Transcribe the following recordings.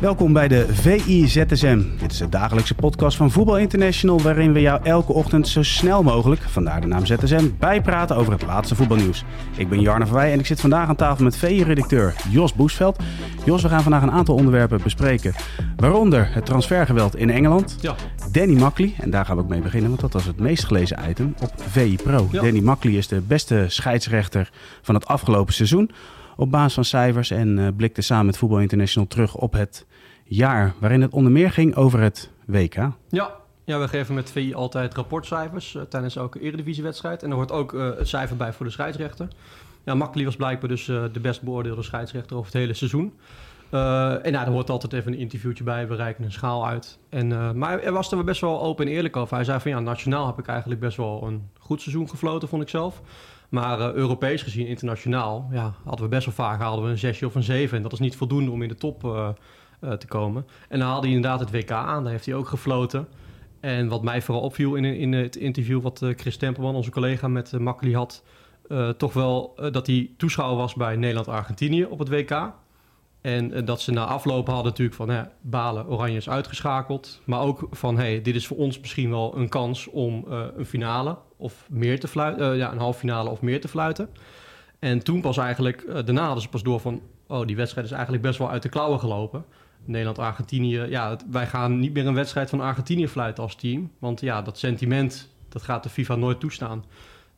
Welkom bij de VIZSM. Dit is de dagelijkse podcast van Voetbal International... waarin we jou elke ochtend zo snel mogelijk, vandaar de naam ZSM... bijpraten over het laatste voetbalnieuws. Ik ben Jarne Verwij en ik zit vandaag aan tafel met VI-redacteur Jos Boesveld. Jos, we gaan vandaag een aantal onderwerpen bespreken. Waaronder het transfergeweld in Engeland. Ja. Danny Makkely, en daar gaan we ook mee beginnen... want dat was het meest gelezen item op VI Pro. Ja. Danny Makkely is de beste scheidsrechter van het afgelopen seizoen... op basis van cijfers en eh, blikte samen met Voetbal International terug op het jaar waarin het onder meer ging over het WK. Ja. ja, we geven met VI altijd rapportcijfers eh, tijdens elke eredivisiewedstrijd. En er hoort ook eh, het cijfer bij voor de scheidsrechter. Ja, was blijkbaar dus eh, de best beoordeelde scheidsrechter over het hele seizoen. En ja, er hoort altijd even een interviewtje bij. We reiken een schaal uit. En, maar hij was er best wel open en eerlijk over. Hij zei van ja, nationaal heb ik eigenlijk best wel een goed seizoen gefloten, vond ik zelf. Maar Europees gezien, internationaal, ja, hadden we best wel vaak hadden we een zesje of een zeven. En dat is niet voldoende om in de top eh, eh, te komen. En dan haalde hij inderdaad het WK aan. Daar heeft hij ook gefloten. En wat mij vooral opviel in, in het interview wat eh, Chris Tempelman, onze collega met uh, Makkely had, eh, toch wel eh, dat hij toeschouwer was bij Nederland-Argentinië op het WK. En eh, dat ze na afloop hadden natuurlijk van balen, Oranje is uitgeschakeld. Maar ook van hey, dit is voor ons misschien wel een kans om eh, een finale of meer te fluiten, ja, een halve finale of meer te fluiten. En toen pas eigenlijk, eh, daarna hadden ze pas door van, oh die wedstrijd is eigenlijk best wel uit de klauwen gelopen. Nederland-Argentinië, ja, het- wij gaan niet meer een wedstrijd van Argentinië fluiten als team. Want ja, dat sentiment, dat gaat de FIFA nooit toestaan.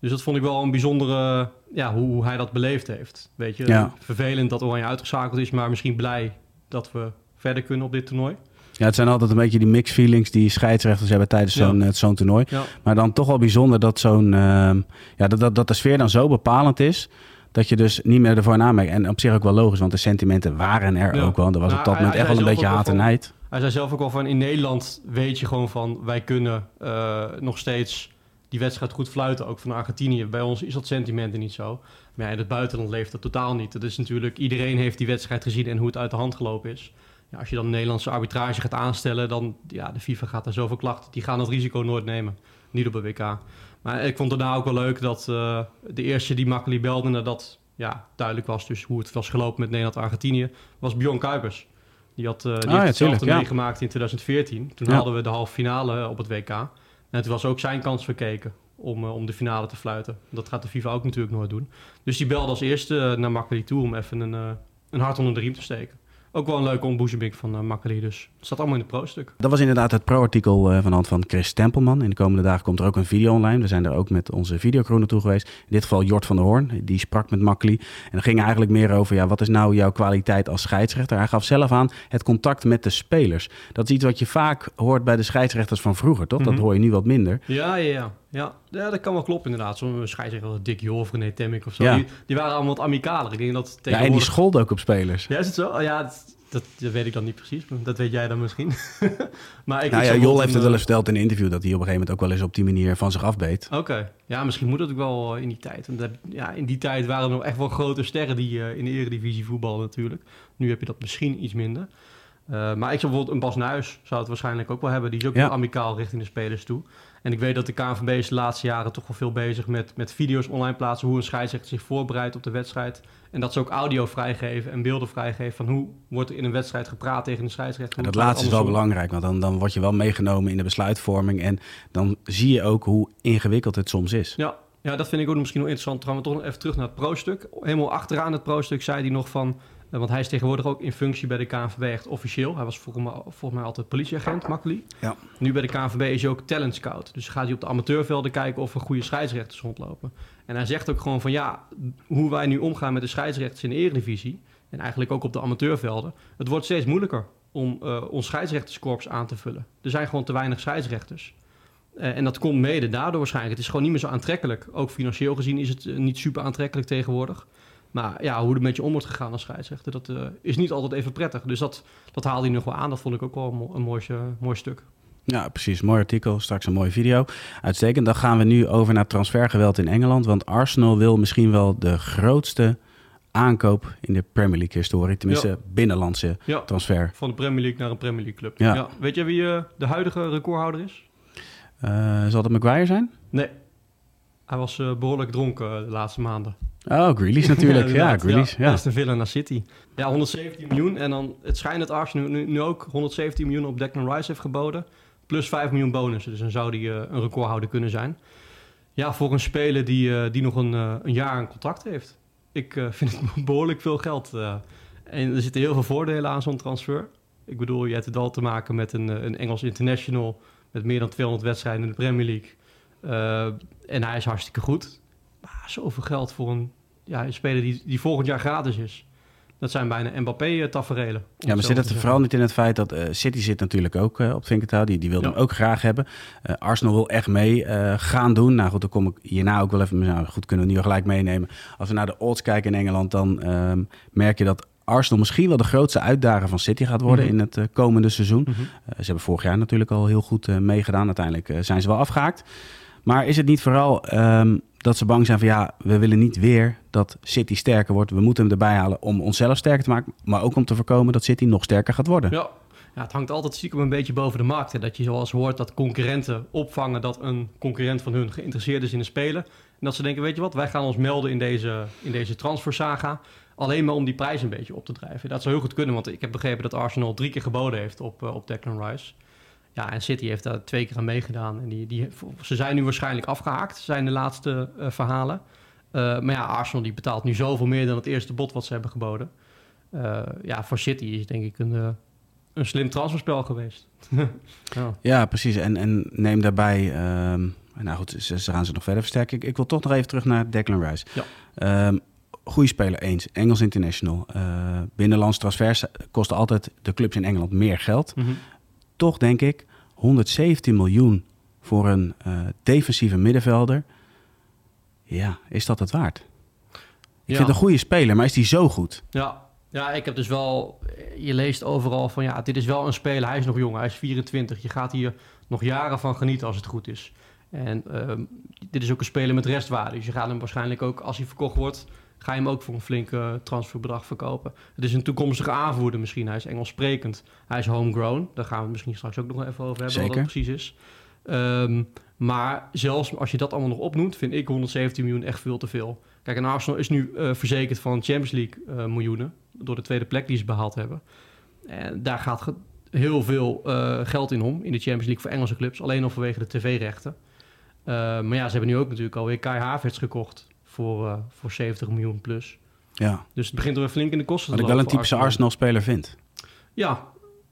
Dus dat vond ik wel een bijzondere, ja, hoe, hoe hij dat beleefd heeft. Weet je, Ja. vervelend dat Oranje uitgeschakeld is, maar misschien blij dat we verder kunnen op dit toernooi. Ja, het zijn altijd een beetje die mixed feelings die scheidsrechters hebben tijdens zo'n eh, zo'n toernooi. Ja, Maar dan toch wel bijzonder dat, zo'n, ehm, ja, dat, dat, dat de sfeer dan zo bepalend is... dat je dus niet meer ervoor namerkt. En op zich ook wel logisch, want de sentimenten waren er Ja. ook wel. Er was Nou, op dat hij- moment hij echt wel een beetje haat en nijd. Hij zei zelf ook al van in Nederland weet je gewoon van wij kunnen eh, nog steeds die wedstrijd goed fluiten, ook van Argentinië. Bij ons is dat sentiment er niet zo. Maar ja, in het buitenland leeft dat totaal niet. Dat is natuurlijk, iedereen heeft die wedstrijd gezien en hoe het uit de hand gelopen is. Ja, als je dan een Nederlandse arbitrage gaat aanstellen, dan ja, de FIFA gaat daar zoveel klachten. Die gaan dat risico nooit nemen. Niet op een WK. Maar ik vond het daarna ook wel leuk dat eh, de eerste die Makkely belde nadat ja, duidelijk was dus hoe het was gelopen met Nederland-Argentinië, was Bjorn Kuipers. Die had, eh, die ja, heeft hetzelfde ja. meegemaakt in 2014. Toen Ja. hadden we de halve finale op het WK. En toen was ook zijn kans verkeken om, eh, om de finale te fluiten. Dat gaat de FIFA ook natuurlijk nooit doen. Dus die belde als eerste eh, naar Makkely toe om even een, eh, een hart onder de riem te steken. Ook wel een leuke ontboezeming van uh, dus. Het staat allemaal in het pro-stuk. Dat was inderdaad het pro-artikel eh, van de hand van Chris Tempelman. In de komende dagen komt er ook een video online. We zijn er ook met onze videocrew naartoe geweest. In dit geval Jort van der Hoorn. Die sprak met Makkely. En dan ging eigenlijk meer over... Ja, wat is nou jouw kwaliteit als scheidsrechter? Hij gaf zelf aan het contact met de spelers. Dat is iets wat je vaak hoort bij de scheidsrechters van vroeger, toch? Dat Mhm. hoor je nu wat minder. Ja, ja, ja. Ja, ja dat kan wel kloppen inderdaad. Zo'n scheidsrechter als Dick Jol of René Temmik of zo. Ja. Die, die waren allemaal wat amicaler. Ik denk dat Ja, en die tegenwoordig... scholde ook op spelers. Ja, is het zo? Oh, ja, dat, dat, dat weet ik dan niet precies. maar Dat weet jij dan misschien. maar ik, Nou ik ja, Jol wel heeft een, het wel eens eh, verteld in een interview... dat hij op een gegeven moment ook wel eens op die manier van zich afbeet. Oké, ja, misschien moet dat ook wel eh, in die tijd. Want dat- ja, in die tijd waren er nog echt wel grote sterren die eh, in de eredivisie voetballen natuurlijk. Nu heb je dat misschien iets minder. Maar ik zou bijvoorbeeld een Bas Nuis zou het waarschijnlijk ook wel hebben. Die is ook wel amicaal richting de spelers toe. En ik weet dat de KNVB is de laatste jaren toch wel veel bezig met, met video's online plaatsen. Hoe een scheidsrechter zich voorbereidt op de wedstrijd. En dat ze ook audio vrijgeven en beelden vrijgeven. Van hoe wordt er in een wedstrijd gepraat tegen de scheidsrechter. En dat laatste is wel belangrijk, want dan, dan word je wel meegenomen in de besluitvorming. En dan zie je ook hoe ingewikkeld het soms is. Ja, ja, dat vind ik ook misschien wel interessant. Dan gaan we toch nog even terug naar het pro-stuk. Helemaal achteraan het pro-stuk zei hij nog van... Eh, want hij is tegenwoordig ook in functie bij de KNVB echt officieel. Hij was volgens mij, volgens mij altijd politieagent, Makkeli. Ja. Nu bij de KNVB is hij ook talent scout. Dus gaat hij op de amateurvelden kijken of er goede scheidsrechters rondlopen. En hij zegt ook gewoon van ja, hoe wij nu omgaan met de scheidsrechters in de eredivisie... en eigenlijk ook op de amateurvelden... het wordt steeds moeilijker om uh, ons scheidsrechterskorps aan te vullen. Er zijn gewoon te weinig scheidsrechters. Uh, en dat komt mede daardoor waarschijnlijk. Het is gewoon niet meer zo aantrekkelijk. Ook financieel gezien is het uh, niet super aantrekkelijk tegenwoordig. Maar ja, hoe er met je om wordt gegaan als scheidsrechter, dat uh, is niet altijd even prettig. Dus dat, dat haalde hij nog wel aan. Dat vond ik ook wel een, mo een mooi, mooi stuk. Ja, precies. Mooi artikel. Straks een mooie video. Uitstekend. Dan gaan we nu over naar transfergeweld in Engeland. Want Arsenal wil misschien wel de grootste aankoop in de Premier League historie. Tenminste, Ja. binnenlandse Ja. transfer. Van de Premier League naar een Premier League club. Ja. Ja. Weet je wie uh, de huidige recordhouder is? Zal dat Maguire zijn? Nee. Hij was uh, behoorlijk dronken de laatste maanden. Oh, Grealish natuurlijk. ja, inderdaad. Grealish. Ja. Aston Villa naar City. Ja, 117 miljoen. En dan, het schijnt dat Arsenal nu, nu ook 117 miljoen op Declan Rice heeft geboden. Plus 5 miljoen bonussen. Dus dan zou die uh, een recordhouder kunnen zijn. Ja, voor een speler die, uh, die nog een, een jaar een contract heeft. Ik vind het behoorlijk veel geld. en er zitten heel veel voordelen aan zo'n transfer. Ik bedoel, je hebt het al te maken met een, een Engels international... met meer dan 200 wedstrijden in de Premier League. Uh, en hij is hartstikke goed. Maar zoveel geld voor een, ja, een speler die, die volgend jaar gratis is. Dat zijn bijna Mbappé-taferelen. Ja, maar zit het vooral niet in het feit dat uh, City zit natuurlijk ook uh, op Vinkertouw. Die, die wil ja. hem ook graag hebben. Uh, Arsenal wil echt mee gaan doen. Nou goed, dan kom ik hierna ook wel even... Nou, goed, kunnen we nu al gelijk meenemen. Als we naar de odds kijken in Engeland... dan um, merk je dat Arsenal misschien wel de grootste uitdager van City gaat worden... Mm -hmm. in het komende seizoen. Mm -hmm. ze hebben vorig jaar natuurlijk al heel goed meegedaan. Uiteindelijk zijn ze wel afgehaakt. Maar is het niet vooral um, dat ze bang zijn van ja, we willen niet weer dat City sterker wordt. We moeten hem erbij halen om onszelf sterker te maken, maar ook om te voorkomen dat City nog sterker gaat worden. Ja, ja het hangt altijd stiekem een beetje boven de markt. Hè. Dat je zoals hoort dat concurrenten opvangen dat een concurrent van hun geïnteresseerd is in een speler. En dat ze denken, weet je wat, wij gaan ons melden in deze, in deze transfersaga. Alleen maar om die prijs een beetje op te drijven. Dat zou heel goed kunnen, want ik heb begrepen dat Arsenal drie keer geboden heeft op, uh, op Declan Rice. Ja, en City heeft daar twee keer aan meegedaan. En die, die, ze zijn nu waarschijnlijk afgehaakt, zijn de laatste uh, verhalen. Uh, maar ja, Arsenal die betaalt nu zoveel meer dan het eerste bod wat ze hebben geboden. Uh, ja, voor City is denk ik een, een slim transferspel geweest. ja. ja. precies. En, en neem daarbij... Um, nou goed, ze, ze, gaan ze nog verder versterken. Ik, ik, wil toch nog even terug naar Declan Rice. Ja. Um, goede speler, eens. Engels international. binnenlands transfers kosten altijd de clubs in Engeland meer geld. Mm -hmm toch denk ik 117 miljoen voor een uh, defensieve middenvelder. Ja, is dat het waard? Ik ja. vind het een goede speler, maar is die zo goed? Ja. ja, ik heb dus wel... Je leest overal van ja, dit is wel een speler. Hij is nog jong, hij is 24. Je gaat hier nog jaren van genieten als het goed is. En uh, dit is ook een speler met restwaarde. Dus je gaat hem waarschijnlijk ook, als hij verkocht wordt... ga je hem ook voor een flink uh, transferbedrag verkopen. Het is een toekomstige aanvoerder misschien. Hij is Engels sprekend. Hij is homegrown. Daar gaan we het misschien straks ook nog even over hebben, Zeker. wat dat precies is. Um, maar zelfs als je dat allemaal nog opnoemt... vind ik 117 miljoen echt veel te veel. Kijk, en Arsenal is nu uh, verzekerd van Champions League uh, miljoenen... door de tweede plek die ze behaald hebben. En daar gaat heel veel uh, geld in om... in de Champions League voor Engelse clubs. Alleen al vanwege de tv-rechten. maar ja, ze hebben nu ook natuurlijk alweer Kai Havertz gekocht... Voor, uh, voor 70 miljoen plus. Ja. Dus het begint er weer flink in de kosten Wat te ik wel een typische Arsenal-speler vind. Ja,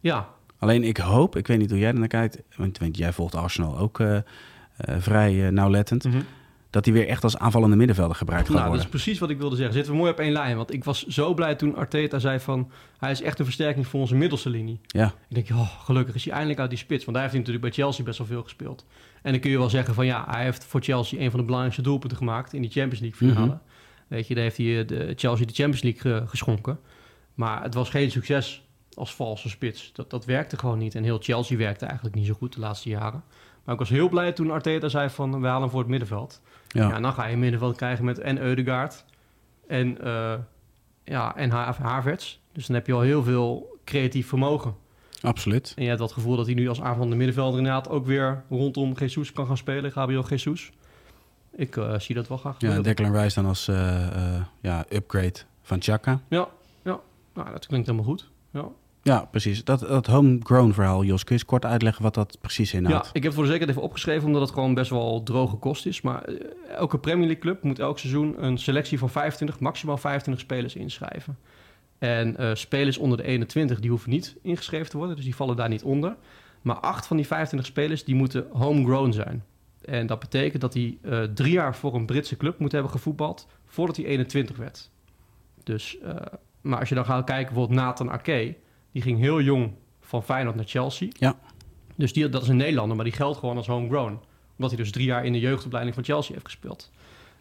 ja. Alleen ik hoop, ik weet niet hoe jij er naar kijkt... want, want jij volgt Arsenal ook uh, uh, vrij nauwlettend... Mm -hmm. Dat hij weer echt als aanvallende middenvelder gebruikt gaat nou, worden. Dat is precies wat ik wilde zeggen. Zitten we mooi op één lijn. Want ik was zo blij toen Arteta zei van... hij is echt een versterking voor onze middelste linie. Ja. Ik denk, oh, gelukkig is hij eindelijk uit die spits. Want daar heeft hij natuurlijk bij Chelsea best wel veel gespeeld. En dan kun je wel zeggen van ja, hij heeft voor Chelsea... een van de belangrijkste doelpunten gemaakt in die Champions League finale. Mhm. Weet je, daar heeft hij de Chelsea de Champions League geschonken. Maar het was geen succes als valse spits. Dat, dat werkte gewoon niet. En heel Chelsea werkte eigenlijk niet zo goed de laatste jaren. Maar ik was heel blij toen Arteta zei van... we halen hem voor het middenveld. Ja. ja en dan ga je een middenveld krijgen met en Eudegaard... en, uh, ja, en ha Havertz. Dus dan heb je al heel veel creatief vermogen. Absoluut. En je hebt dat gevoel dat hij nu als aanvallende middenvelder... inderdaad ook weer rondom Jesus kan gaan spelen. Gabriel Jesus. Ik uh, zie dat wel graag. Ja, en Declan Rice dan als uh, uh, ja, upgrade van Chaka. Ja, ja. Nou, dat klinkt helemaal goed. Ja. Ja, precies. Dat, dat homegrown verhaal, Jos, kun je eens kort uitleggen wat dat precies inhoudt? Ja, ik heb het voor de zekerheid even opgeschreven, omdat het gewoon best wel droge kost is. Maar uh, elke Premier League club moet elk seizoen een selectie van 25, maximaal 25 spelers inschrijven. En eh, spelers onder de 21 die hoeven niet ingeschreven te worden, dus die vallen daar niet onder. Maar acht van die 25 spelers die moeten homegrown zijn. En dat betekent dat hij eh, drie jaar voor een Britse club moet hebben gevoetbald voordat hij 21 werd. Dus, eh, maar als je dan gaat kijken, bijvoorbeeld Nathan Ake, die ging heel jong van Feyenoord naar Chelsea. Ja. Dus die, dat is een Nederlander, maar die geldt gewoon als homegrown. Omdat hij dus drie jaar in de jeugdopleiding van Chelsea heeft gespeeld.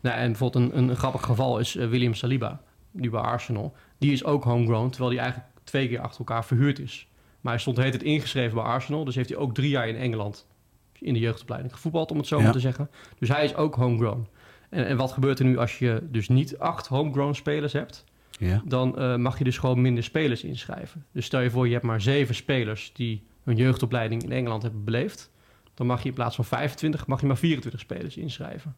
Nou, en bijvoorbeeld een, een, grappig geval is uh, William Saliba, die bij Arsenal. Die is ook homegrown, terwijl hij eigenlijk twee keer achter elkaar verhuurd is. Maar hij stond heet het ingeschreven bij Arsenal, dus heeft hij ook drie jaar in Engeland in de jeugdopleiding gevoetbald, om het zo Ja. maar te zeggen. Dus hij is ook homegrown. En, en wat gebeurt er nu als je dus niet acht homegrown spelers hebt? Ja. dan eh, mag je dus gewoon minder spelers inschrijven. Dus stel je voor, je hebt maar zeven spelers die hun jeugdopleiding in Engeland hebben beleefd. Dan mag je in plaats van 25, mag je maar 24 spelers inschrijven.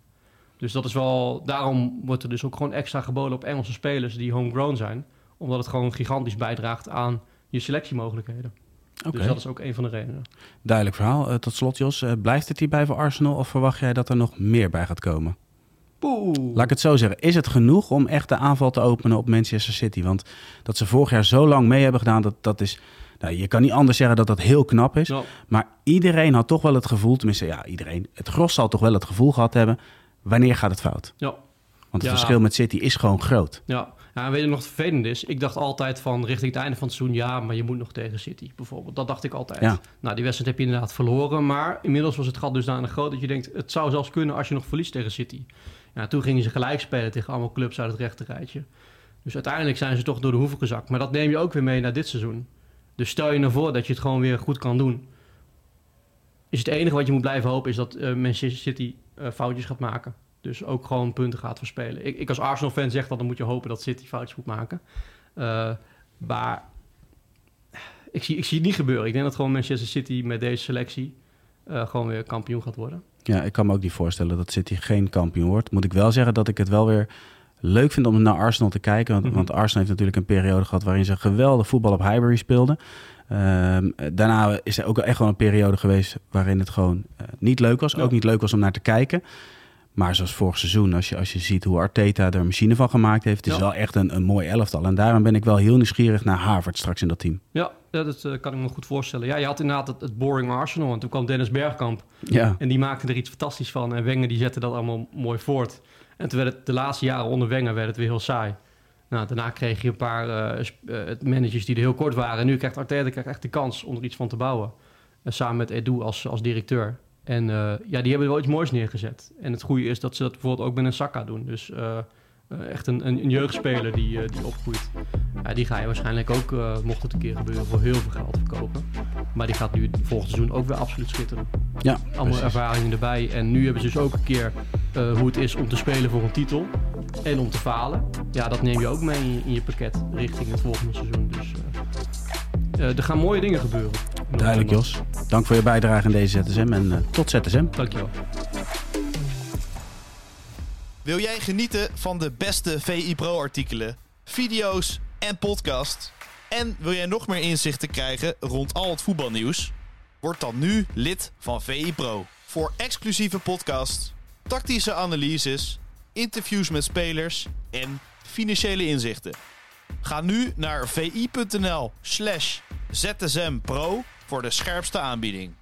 Dus dat is wel, daarom wordt er dus ook gewoon extra geboden op Engelse spelers die homegrown zijn. Omdat het gewoon gigantisch bijdraagt aan je selectiemogelijkheden. Oké, Dus dat is ook een van de redenen. duidelijk verhaal. Eh, tot slot, Jos, eh, blijft het hierbij voor Arsenal of verwacht jij dat er nog meer bij gaat komen? Poeh. Laat ik het zo zeggen. Is het genoeg om echt de aanval te openen op Manchester City? Want dat ze vorig jaar zo lang mee hebben gedaan, dat, dat is... Nou, je kan niet anders zeggen dat dat heel knap is. Maar iedereen had toch wel het gevoel, tenminste ja, iedereen. Het gros zal toch wel het gevoel gehad hebben, wanneer gaat het fout? Ja. Want het Ja. verschil met City is gewoon groot. Ja, ja en weet je nog vervelend is? Ik dacht altijd van richting het einde van het seizoen... ja, maar je moet nog tegen City bijvoorbeeld. Dat dacht ik altijd. Ja. Nou, die wedstrijd heb je inderdaad verloren... maar inmiddels was het gat dusdanig groot dat je denkt... het zou zelfs kunnen als je nog verliest tegen City. Toen gingen ze gelijk spelen tegen allemaal clubs uit het rechterrijtje. Dus uiteindelijk zijn ze toch door de hoeven gezakt. Maar dat neem je ook weer mee naar dit seizoen. Dus stel je nou voor dat je het gewoon weer goed kan doen... is het enige wat je moet blijven hopen... is dat eh, Manchester City eh, foutjes gaat maken. Dus ook gewoon punten gaat verspelen. Ik, ik als Arsenal-fan zeg dat dan moet je hopen dat City foutjes moet maken. Eh, maar ik zie, ik zie het niet gebeuren. Ik denk dat gewoon Manchester City met deze selectie gewoon weer kampioen gaat worden. Ja, ik kan me ook niet voorstellen dat City geen kampioen wordt. Moet ik wel zeggen dat ik het wel weer leuk vind om naar Arsenal te kijken. Want, Mhm. want Arsenal heeft natuurlijk een periode gehad waarin ze geweldig voetbal op Highbury speelden. Ehm, daarna is er ook echt wel een periode geweest waarin het gewoon eh, niet leuk was. Ja. Ook niet leuk was om naar te kijken. Maar zoals vorig seizoen, als je, als je ziet hoe Arteta er een machine van gemaakt heeft, is Ja. wel echt een, een mooi elftal. En daarom ben ik wel heel nieuwsgierig naar Harvard straks in dat team. Ja, ja, dat eh, kan ik me goed voorstellen. Ja, je had inderdaad het, het boring Arsenal. En toen kwam Dennis Bergkamp. Ja, En die maakte er iets fantastisch van. En Wenger die zette dat allemaal mooi voort. En toen werd het de laatste jaren onder Wenger werd het weer heel saai. Nou, daarna kreeg je een paar eh, eh, managers die er heel kort waren. En nu krijgt Arteta krijgt echt de kans om er iets van te bouwen. En samen met Edu als, als directeur. En eh, ja, die hebben er wel iets moois neergezet. En het goede is dat ze dat bijvoorbeeld ook met een Saka doen. Dus eh, eh, echt een, een, een jeugdspeler die, die opgroeit. Ja, die ga je waarschijnlijk ook, mocht het een keer gebeuren, voor heel veel geld verkopen. Maar die gaat nu volgend seizoen ook weer absoluut schitteren. ja Allemaal precies. ervaringen erbij. En nu hebben ze dus ook een keer hoe het is om te spelen voor een titel. En om te falen. Ja, dat neem je ook mee in je, in je pakket richting het volgende seizoen. Dus er gaan mooie dingen gebeuren. Duidelijk. Jos. Dank voor je bijdrage in deze ZSM en eh, tot ZSM. Dankjewel. Wil jij genieten van de beste VI Pro artikelen, video's en podcast? En wil jij nog meer inzichten krijgen rond al het voetbalnieuws? Word dan nu lid van VI Pro. Voor exclusieve podcasts, tactische analyses, interviews met spelers en financiële inzichten. Ga nu naar vi.nl slash zsmpro voor de scherpste aanbieding.